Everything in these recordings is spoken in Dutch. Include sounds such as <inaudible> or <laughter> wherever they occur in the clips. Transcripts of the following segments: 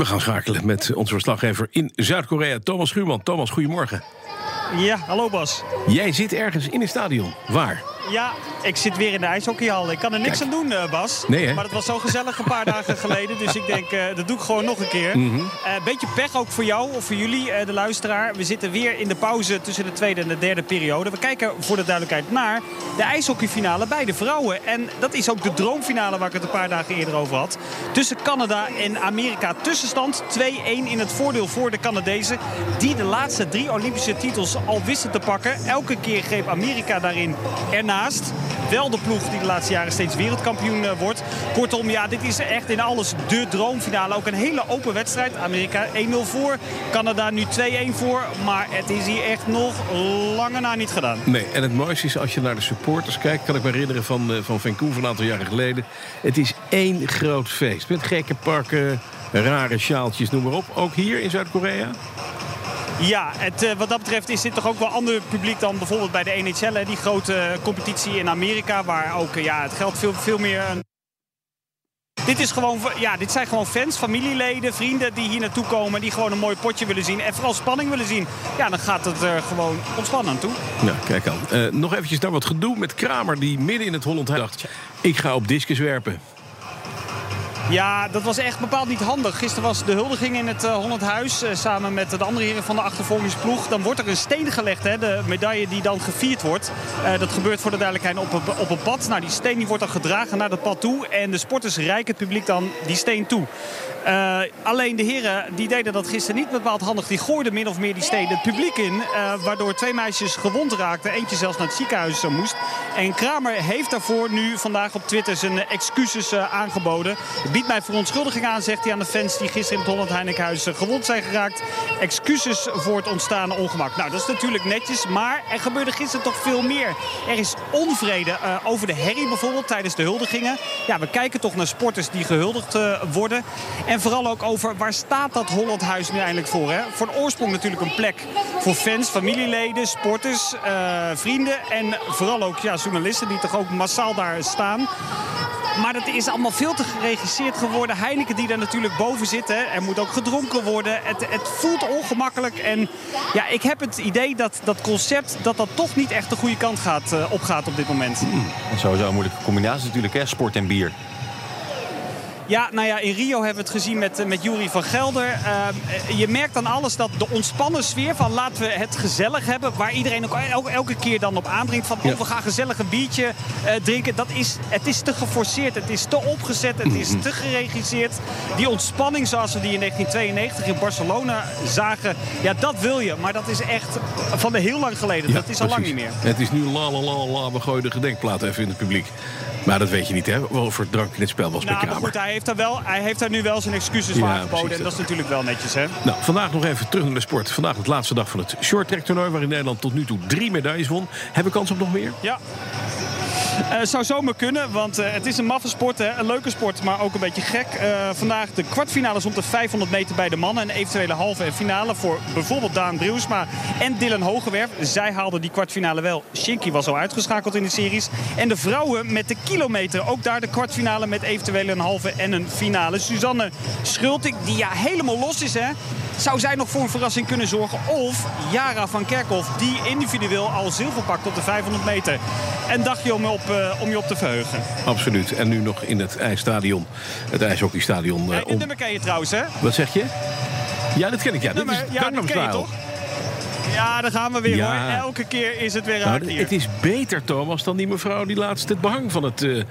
We gaan schakelen met onze verslaggever in Zuid-Korea, Thomas Schuurman. Thomas, goedemorgen. Ja, hallo Bas. Jij zit ergens in een stadion. Waar? Ja, ik zit weer in de ijshockeyhal. Ik kan er niks Kijk. aan doen, eh, Bas. Nee, hè? Maar het was zo gezellig een paar dagen <laughs> geleden. Dus ik denk, eh, dat doe ik gewoon nog een keer. Mhm. Een beetje pech ook voor jou of voor jullie, eh, de luisteraar. We zitten weer in de pauze tussen de tweede en de derde periode. We kijken voor de duidelijkheid naar de ijshockeyfinale bij de vrouwen. En dat is ook de droomfinale waar ik het een paar dagen eerder over had. Tussen Canada en Amerika. Tussenstand 2-1 in het voordeel voor de Canadezen. Die de laatste drie Olympische titels al wisten te pakken. Elke keer greep Amerika daarin Wel de ploeg die de laatste jaren steeds wereldkampioen eh, wordt. Kortom, ja, dit is echt in alles de droomfinale. Ook een hele open wedstrijd. Amerika 1-0 voor. Canada nu 2-1 voor. Maar het is hier echt nog lange na niet gedaan. Nee, en het mooiste is als je naar de supporters kijkt... kan ik me herinneren van, eh, van Vancouver een aantal jaren geleden. Het is één groot feest. Met gekke pakken, rare sjaaltjes, noem maar op. Ook hier in Zuid-Korea? Ja, het, eh, wat dat betreft is dit toch ook wel ander publiek dan bijvoorbeeld bij de NHL. Hè, die grote eh, competitie in Amerika. Waar ook eh, ja, het geld veel, veel meer... Dit, is gewoon, ja, dit zijn gewoon fans, familieleden, vrienden die hier naartoe komen. Die gewoon een mooi potje willen zien. En vooral spanning willen zien. Ja, dan gaat het er gewoon ontspannen toe. Nou, kijk aan. Nog eventjes naar wat gedoe met Kramer... die midden in het Holland dacht... ik ga op discus werpen. Ja, dat was echt bepaald niet handig. Gisteren was de huldiging in het eh, Holland Huis. eh, samen met de andere heren van de achtervolgingsploeg. Dan wordt er een steen gelegd. Hè, de medaille die dan gevierd wordt. Eh, dat gebeurt voor de duidelijkheid op een, op een pad. Nou, die steen die wordt dan gedragen naar dat pad toe. En de sporters reiken het publiek dan die steen toe. Alleen de heren die deden dat gisteren niet bepaald handig. Die gooiden min of meer die steen het publiek in. waardoor twee meisjes gewond raakten. Eentje zelfs naar het ziekenhuis moest. En Kramer heeft daarvoor nu vandaag op Twitter zijn excuses aangeboden. Biedt mij verontschuldiging aan, zegt hij aan de fans die gisteren in het Holland Heinekenhuis gewond zijn geraakt. Excuses voor het ontstane ongemak. Nou, dat is natuurlijk netjes, maar er gebeurde gisteren toch veel meer. Er is onvrede eh, over de herrie bijvoorbeeld tijdens de huldigingen. Ja, we kijken toch naar sporters die gehuldigd eh, worden. En vooral ook over waar staat dat Hollandhuis nu eindelijk voor. Hè? Voor de oorsprong natuurlijk een plek voor fans, familieleden, sporters, eh, vrienden. En vooral ook ja, journalisten die toch ook massaal daar staan. Maar dat is allemaal veel te geregisseerd geworden. Heineken die daar natuurlijk boven zit. Hè. Er moet ook gedronken worden. Het, het voelt ongemakkelijk. En ja, ik heb het idee dat dat concept dat dat toch niet echt de goede kant gaat, eh, opgaat op dit moment. En sowieso een moeilijke combinatie natuurlijk, sport en bier. Ja, nou ja, in Rio hebben we het gezien met, met Jury van Gelder. Ehm, je merkt dan alles dat de ontspannen sfeer van laten we het gezellig hebben. Waar iedereen ook el- elke keer dan op aandringt van Ja. oh, we gaan gezellig een biertje eh, drinken. Dat is, het is te geforceerd, het is te opgezet, het is te geregisseerd. Die ontspanning zoals we die in 1992 in Barcelona zagen. Ja, dat wil je. Maar dat is echt van de heel lang geleden. dat is al lang niet meer. Het is nu la la la la, we gooien de gedenkplaat even in het publiek. Maar dat weet je niet, hè? Voor drank in het spel was Nou, maar Kramer. goed, hij heeft daar, wel, hij heeft daar nu wel zijn excuses Ja, voor aangeboden. En dat dat is natuurlijk wel netjes, hè? Nou, vandaag nog even terug naar de sport. Vandaag de laatste dag van het shorttrack toernooi... waarin Nederland tot nu toe drie medailles won. Hebben we kans op nog meer? Ja. Eh zou zomaar kunnen, want eh, het is een maffe sport. Hè? Een leuke sport, maar ook een beetje gek. Eh, vandaag de kwartfinales om de 500 meter bij de mannen. En eventuele halve en finale voor bijvoorbeeld Daan Brielsma en Dylan Hogewerf. Zij haalden die kwartfinale wel. Shinky was al uitgeschakeld in de series. En de vrouwen met de kilometer. Ook daar de kwartfinale met eventueel een halve en een finale. Suzanne Schulting, die ja helemaal los is hè. Zou zij nog voor een verrassing kunnen zorgen? Of Jara van Kerkhoff, die individueel al zilver pakt op de 500 meter. Een dagje om, op, eh, om je op te verheugen. Absoluut. En nu nog in het ijsstadion. Het ijshockeystadion. eh, Eh, dit om... nummer ken je trouwens, hè? Wat zeg je? Ja, dat ken ik. Ja, dit Nummer, is ja, Gangnam je Style. Ja, daar gaan we weer Ja. hoor. Elke keer is het weer Nou, raak hier. het is beter, Thomas, dan die mevrouw die laatst het behang van het, eh,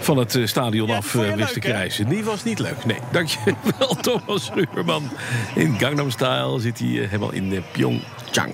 van het eh, stadion Ja, af eh, wist te leuk, krijgen. Die was niet leuk. Nee, dankjewel, <laughs> Thomas Ruurman. In Gangnam Style zit hij helemaal in Pyeongchang.